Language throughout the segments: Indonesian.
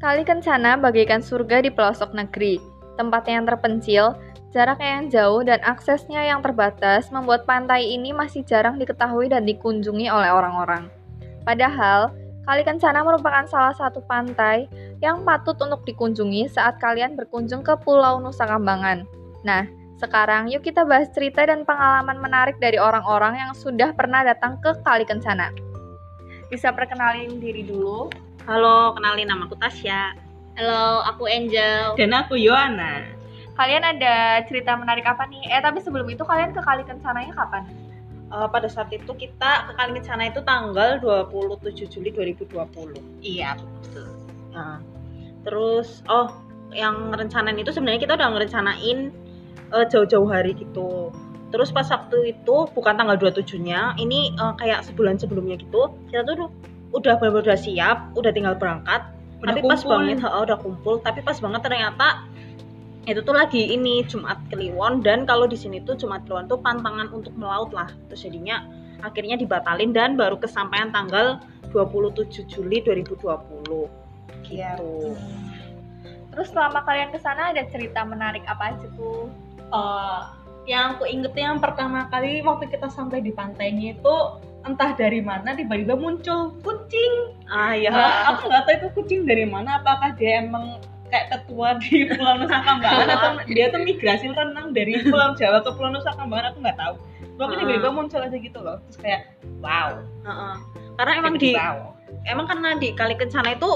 Kali Kencana bagaikan surga di pelosok negeri. Tempatnya yang terpencil, jaraknya yang jauh, dan aksesnya yang terbatas membuat pantai ini masih jarang diketahui dan dikunjungi oleh orang-orang. Padahal, Kali Kencana merupakan salah satu pantai yang patut untuk dikunjungi saat kalian berkunjung ke Pulau Nusa Kambangan. Nah, sekarang yuk kita bahas cerita dan pengalaman menarik dari orang-orang yang sudah pernah datang ke Kali Kencana. Bisa perkenalin diri dulu. Halo, kenalin nama aku Tasya. Halo, aku Angel. Dan aku Yohana. Kalian ada cerita menarik apa nih? Eh, tapi sebelum itu kalian ke Kali Kencananya kapan? Uh, pada saat itu kita ke Kalimantan itu tanggal 27 Juli 2020. Iya, betul. Nah, terus oh, yang rencanain itu sebenarnya kita udah ngerencanain uh, jauh-jauh hari gitu. Terus pas waktu itu bukan tanggal 27-nya, ini uh, kayak sebulan sebelumnya gitu, kita tuh udah benar-benar siap, udah tinggal berangkat. Udah tapi pas kumpul. banget, ha, udah kumpul. Tapi pas banget ternyata itu tuh lagi ini Jumat Kliwon dan kalau di sini tuh Jumat Kliwon tuh pantangan untuk melaut lah. Terus jadinya akhirnya dibatalin dan baru kesampaian tanggal 27 Juli 2020. Iya. Gitu. Terus selama kalian ke sana ada cerita menarik apa aja tuh? Eh, yang aku inget yang pertama kali waktu kita sampai di pantainya itu entah dari mana tiba-tiba muncul kucing. Ah iya. Eh, aku nggak tahu itu kucing dari mana. Apakah dia emang kayak ketua di Pulau Nusa Kambangan atau dia tuh migrasi renang dari Pulau Jawa ke Pulau Nusa Kambangan aku nggak tahu. Pokoknya Ah. tiba-tiba muncul aja gitu loh. Terus kayak wow. Heeh. Karena emang di wow. emang karena di Kali Kencana itu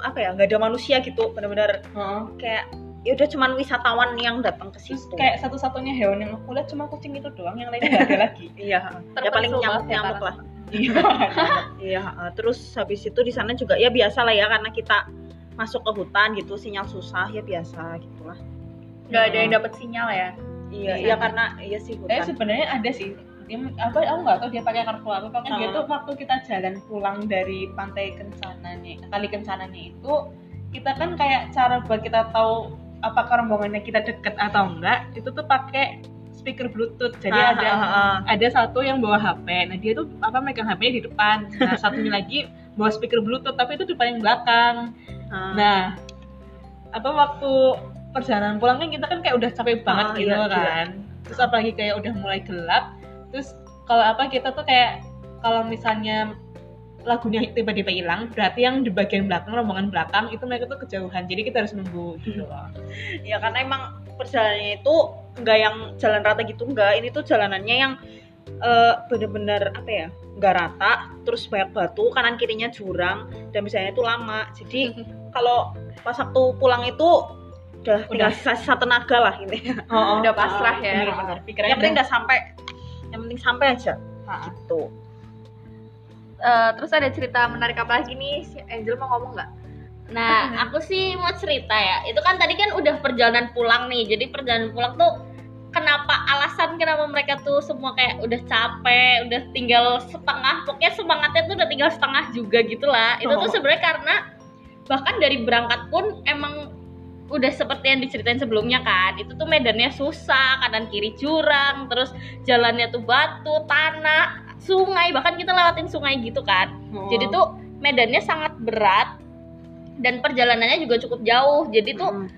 apa ya nggak ada manusia gitu benar-benar Heeh. kayak ya udah cuman wisatawan yang datang ke Terus situ. kayak satu-satunya hewan yang aku lihat cuma kucing itu doang, yang lainnya nggak ada lagi. iya, ya paling banget nyamuk ya, lah. Iya, heeh. terus habis itu di sana juga ya biasa lah ya karena kita masuk ke hutan gitu sinyal susah ya biasa gitulah. Gak ada yang dapat sinyal ya? Iya, iya sana. karena iya sih Eh hutan. sebenarnya ada sih. Dia, apa aku nggak tahu dia pakai kartu apa. Pokoknya dia Ah. tuh waktu kita jalan pulang dari pantai Kencananya, kali Kencananya itu kita kan kayak cara buat kita tahu apakah rombongannya kita deket atau enggak itu tuh pakai speaker bluetooth jadi Ah, ada ah, ah. ada satu yang bawa HP nah dia tuh apa megang HP di depan nah satunya lagi bawa speaker bluetooth tapi itu di paling belakang Ah. Nah, apa waktu perjalanan pulang kan kita kan kayak udah capek banget Ah, gitu iya, gila. kan. Terus apalagi kayak udah mulai gelap. Terus kalau apa kita tuh kayak kalau misalnya lagunya tiba-tiba hilang, berarti yang di bagian belakang rombongan belakang itu mereka tuh kejauhan. Jadi kita harus nunggu gitu loh. ya karena emang perjalanannya itu nggak yang jalan rata gitu enggak ini tuh jalanannya yang eh, bener-bener apa ya nggak rata terus banyak batu kanan kirinya jurang dan misalnya itu lama jadi kalau pas waktu pulang itu udah tinggal Udah. sisa satu tenaga lah ini Oh, Udah pasrah ya? Bener-bener. Pikirannya yang penting udah- sampai yang penting sampai aja Ah. gitu Eh, terus ada cerita menarik apa lagi nih? Angel mau ngomong nggak? Nah, aku sih mau cerita ya. Itu kan tadi kan udah perjalanan pulang nih. Jadi perjalanan pulang tuh kenapa alasan kenapa mereka tuh semua kayak udah capek, udah tinggal setengah, pokoknya semangatnya tuh udah tinggal setengah juga gitu lah. Itu tuh Oh. sebenarnya karena bahkan dari berangkat pun emang udah seperti yang diceritain sebelumnya kan itu tuh medannya susah kanan kiri jurang terus jalannya tuh batu tanah sungai bahkan kita lewatin sungai gitu kan Oh. jadi tuh medannya sangat berat dan perjalanannya juga cukup jauh. Jadi tuh Mm.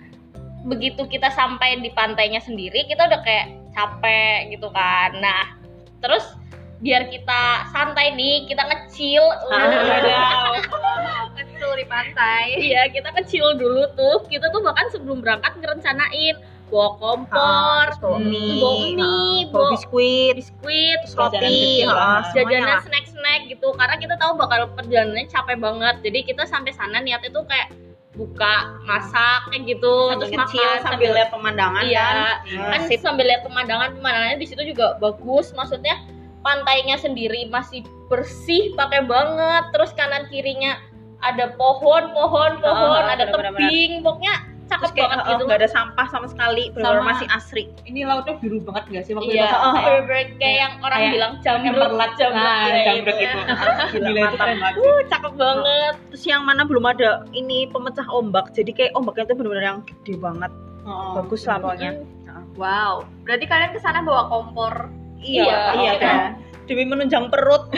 begitu kita sampai di pantainya sendiri, kita udah kayak capek gitu kan. Nah, terus biar kita santai nih, kita ngecil. Kecil di pantai. Iya, kita kecil dulu tuh. Kita tuh bahkan sebelum berangkat ngerencanain bawa kompor, terus bawa Hmm. mie, bawa mie, ah, bawa bawa biskuit biskuit, terus roti ah, jajanan lah. snack-snack gitu karena kita tahu bakal perjalanannya capek banget jadi kita sampai sana niatnya tuh kayak buka masak kayak gitu sambil terus kecil makan sambil lihat pemandangan iya kan kan Sip. sambil lihat pemandangan pemandangannya di situ juga bagus maksudnya pantainya sendiri masih bersih pakai banget terus kanan kirinya ada pohon pohon pohon Oh, ada bener-bener. tebing pokoknya cakep kayak banget oh, gitu nggak ada sampah sama sekali benar masih asri ini lautnya biru banget gak sih waktu iya kita sampai? bener-bener kayak yang orang Kayak bilang jamrut jamrut Nah, ya, jamrut itu. itu. Gila, Gila, itu mantap. banget. uh cakep banget terus yang mana belum ada ini pemecah ombak jadi kayak ombaknya itu benar-benar yang gede banget Oh, bagus lah pokoknya Wow. Berarti kalian ke sana bawa kompor. iya iya Iya. kan demi menunjang perut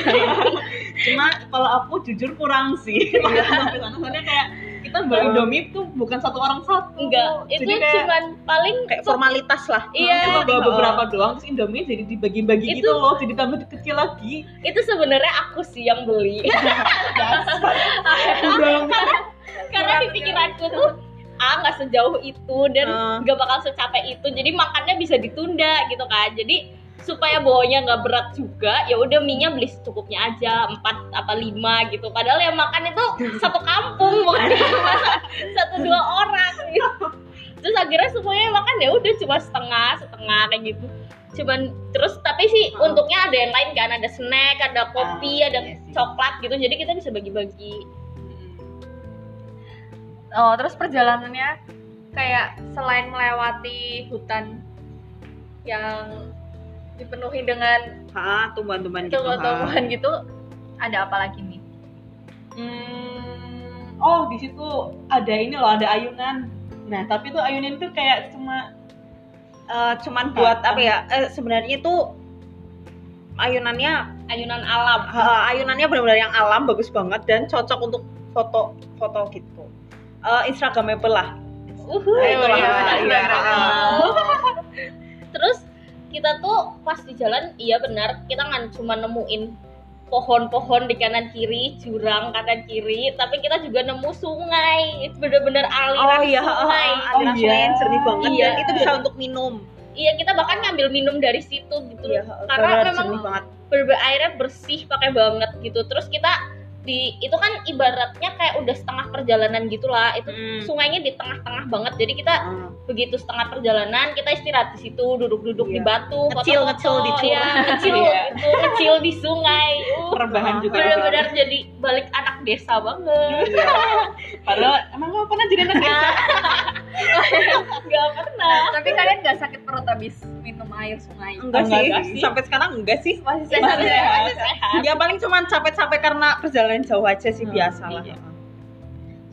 cuma kalau aku jujur kurang sih Iya. soalnya kayak kita tambah Indomie tuh bukan satu orang satu. enggak itu Jadi kayak cuman paling kayak formalitas lah. Iya. cuma bawa beberapa doang terus Indomie jadi dibagi-bagi Itu- gitu loh, jadi tambah kecil lagi. itu sebenarnya aku sih yang beli. Karena di pikiranku tuh ah nggak sejauh itu dan nggak bakal secapek itu jadi makannya bisa ditunda gitu kan. Jadi supaya bawanya nggak berat juga ya udah minyak beli secukupnya aja empat apa lima gitu. Padahal yang makan itu satu kampung bukan cuma satu dua orang. Gitu terus akhirnya semuanya makan ya udah cuma setengah setengah kayak gitu. Cuman terus tapi sih Ah. untungnya ada yang lain kan ada snack ada kopi Ah, ada iya sih. coklat gitu. Jadi kita bisa bagi-bagi. Oh, terus perjalanannya kayak selain melewati hutan yang dipenuhi dengan ah tumbuhan-tumbuhan gitu tumbuhan-tumbuhan gitu, ada apa lagi nih? Hmm, oh di situ ada ini loh, ada ayunan. Nah tapi tuh ayunan tuh kayak cuma Eh, cuman buat apa ya eh, sebenarnya itu ayunannya ayunan alam ha, ayunannya benar-benar yang alam bagus banget dan cocok untuk foto foto gitu Eh, instagramable lah Uhuh, itulah. iya, Iya, Instagram. terus kita tuh pas di jalan iya benar kita nggak cuma nemuin pohon-pohon di kanan kiri jurang kanan kiri tapi kita juga nemu sungai. Bener-bener aliran oh iya sungai. ada Oh, sungai yang iya. jernih banget Iya. dan itu bisa untuk minum. Iya kita bahkan ngambil minum dari situ gitu. Iya, karena memang banget. airnya bersih pakai banget gitu. Terus kita di itu kan ibaratnya kayak udah setengah perjalanan gitulah itu Mm. sungainya di tengah-tengah banget jadi kita Ah. begitu setengah perjalanan kita istirahat di situ duduk-duduk di Iya. batu Ngecil, foto-foto, ngecil di curug. ya, gitu ngecil di sungai uh, juga. benar-benar jadi balik anak desa banget Padahal emang kamu pernah jadi anak desa? nggak pernah Tapi kalian nggak sakit perut habis minum air sungai? enggak, Enggak, sih. enggak sih. sampai sekarang enggak sih Masih Saya sehat ya? sehat, sehat. ya paling cuma capek-capek karena perjalanan jauh aja sih Hmm, biasa lah iya.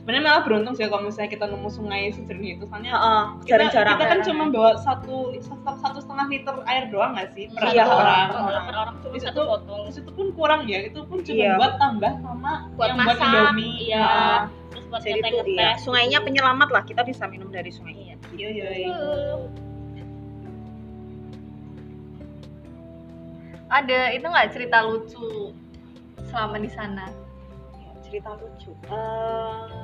Sebenarnya malah beruntung sih kalau misalnya kita nemu sungai sejernih itu, soalnya Heeh, kita, jarang-jarang kita kan cuma bawa satu satu, setengah liter air doang nggak sih per Iya, satu orang. per orang cuma satu botol itu pun kurang ya, itu pun cuma Iya. buat tambah sama buat yang masak Indomie. iya terus buat jadi itu ngeteh-ngeteh. iya sungainya penyelamat lah kita bisa minum dari sungai Iya. Iya, iya, iya. Ada itu nggak cerita lucu selama di sana? Ya, cerita lucu Eh,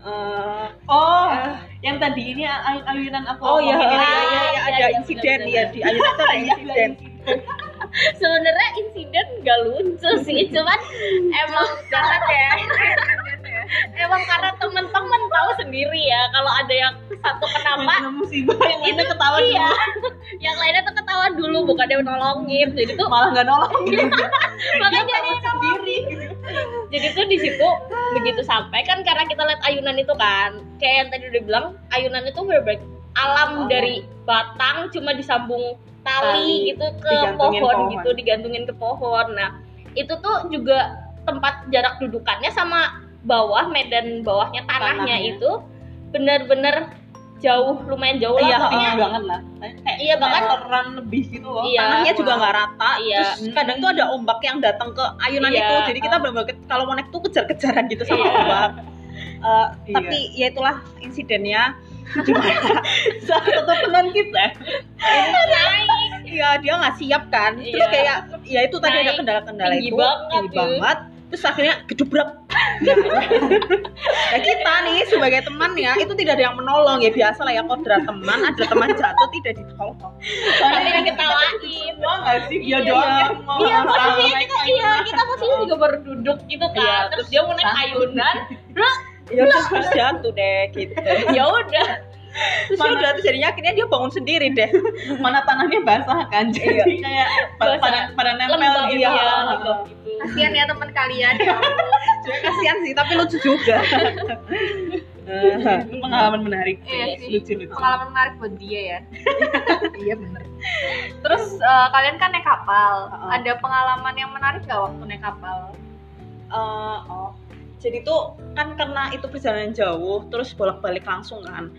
eh, Oh, yang tadi ini ay- ayunan aku oh iya iya iya, iya, iya, ada iya, insiden ya di ayunan itu ada Iya, insiden sebenarnya insiden gak lucu sih cuman emang Jangan ya. emang karena temen-temen tahu sendiri ya kalau ada yang satu kenapa Yang musibah yang lainnya ketawa iya. dulu. yang lainnya tuh ketawa dulu bukan dia nolongin. Jadi tuh malah nggak nolong makanya jadi sendiri. Jadi tuh di situ begitu sampai kan karena kita lihat ayunan itu kan kayak yang tadi udah bilang ayunan itu bener alam Oh. dari batang cuma disambung Tali, tali. gitu ke pohon, pohon. gitu digantungin ke pohon. Nah itu tuh juga tempat jarak dudukannya sama bawah medan bawahnya tanahnya, Tanahnya. itu bener-bener jauh lumayan jauh lah Iya, Iya banget lah kayak Iya, bahkan- meteran lebih gitu loh Iya. tanahnya juga nggak rata Iya. terus kadang tuh ada ombak yang datang ke ayunan Iya. itu jadi kita benar-benar ke- kalau mau naik tuh kejar-kejaran gitu sama Iya. ombak Eh, Iya. tapi ya itulah insidennya salah satu teman kita Iya dia nggak siap kan terus Iya. kayak ya itu tadi ada Naik kendala-kendala tinggi itu banget, tinggi tuh. banget terus akhirnya gedubrak nah kita nih sebagai teman ya itu tidak ada yang menolong. Ya biasa lah ya kodrat teman ada teman jatuh tidak ditolong. Tapi yang ketawain semua nggak sih? Dia Iya. doang mau. Iya, posisinya naik kita iya kita posisinya juga baru duduk gitu kan. Iya, terus terus dia mau naik ayunan, ya udah terus jatuh deh gitu. Ya udah. Terus ya udah jadinya akhirnya dia bangun sendiri deh mana tanahnya basah kan jadi Iya. kayak pada Basah. pada, pada nempel Lembab gitu ya, iya. gitu. Kasihan ya teman kalian. ya ampun. Sebenarnya kasihan sih tapi lucu juga itu pengalaman menarik Iya sih. lucu lucu Pengalaman menarik buat dia ya. iya bener. Terus eh, kalian kan naik kapal. Heeh. Ada pengalaman yang menarik gak waktu naik kapal? Eh, oh jadi tuh kan karena itu perjalanan jauh terus bolak-balik langsung kan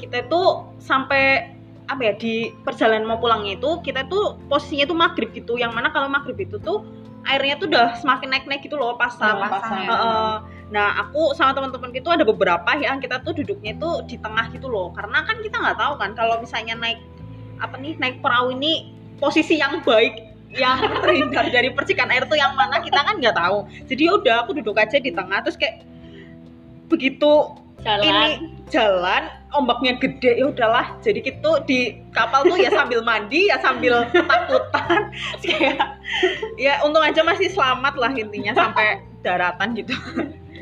kita tuh sampai apa ya di perjalanan mau pulangnya itu kita tuh posisinya tuh maghrib gitu yang mana kalau maghrib itu tuh airnya tuh udah semakin naik-naik gitu loh pasang Oh, pasang. Heeh. Nah, aku sama teman-teman itu ada beberapa yang kita tuh duduknya itu di tengah gitu loh. Karena kan kita nggak tahu kan kalau misalnya naik apa nih naik perahu ini posisi yang baik yang terhindar dari percikan air tuh yang mana kita kan nggak tahu. Jadi ya udah aku duduk aja di tengah terus kayak begitu jalan ini jalan ombaknya gede ya udahlah jadi gitu di kapal tuh ya sambil mandi ya sambil ketakutan kayak ya untung aja masih selamat lah intinya sampai daratan gitu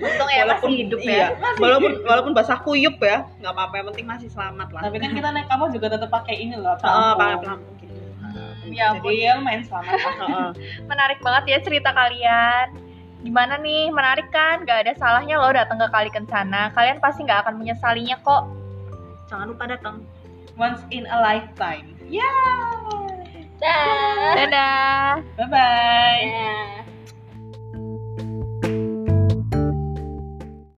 Untung ya masih hidup ya. iya, walaupun walaupun basah kuyup ya nggak apa-apa yang penting masih selamat lah Tapi kan kita naik kapal juga tetap pakai ini loh, pelampung. pakai pelampung gitu Ya ampun. Jadi ya lumayan selamat. Menarik banget ya cerita kalian. Gimana nih, menarik kan? Gak ada salahnya loh datang ke Kali Kencana. Kalian pasti nggak akan menyesalinya kok. jangan lupa datang Once in a lifetime. dah Dadah! Bye bye.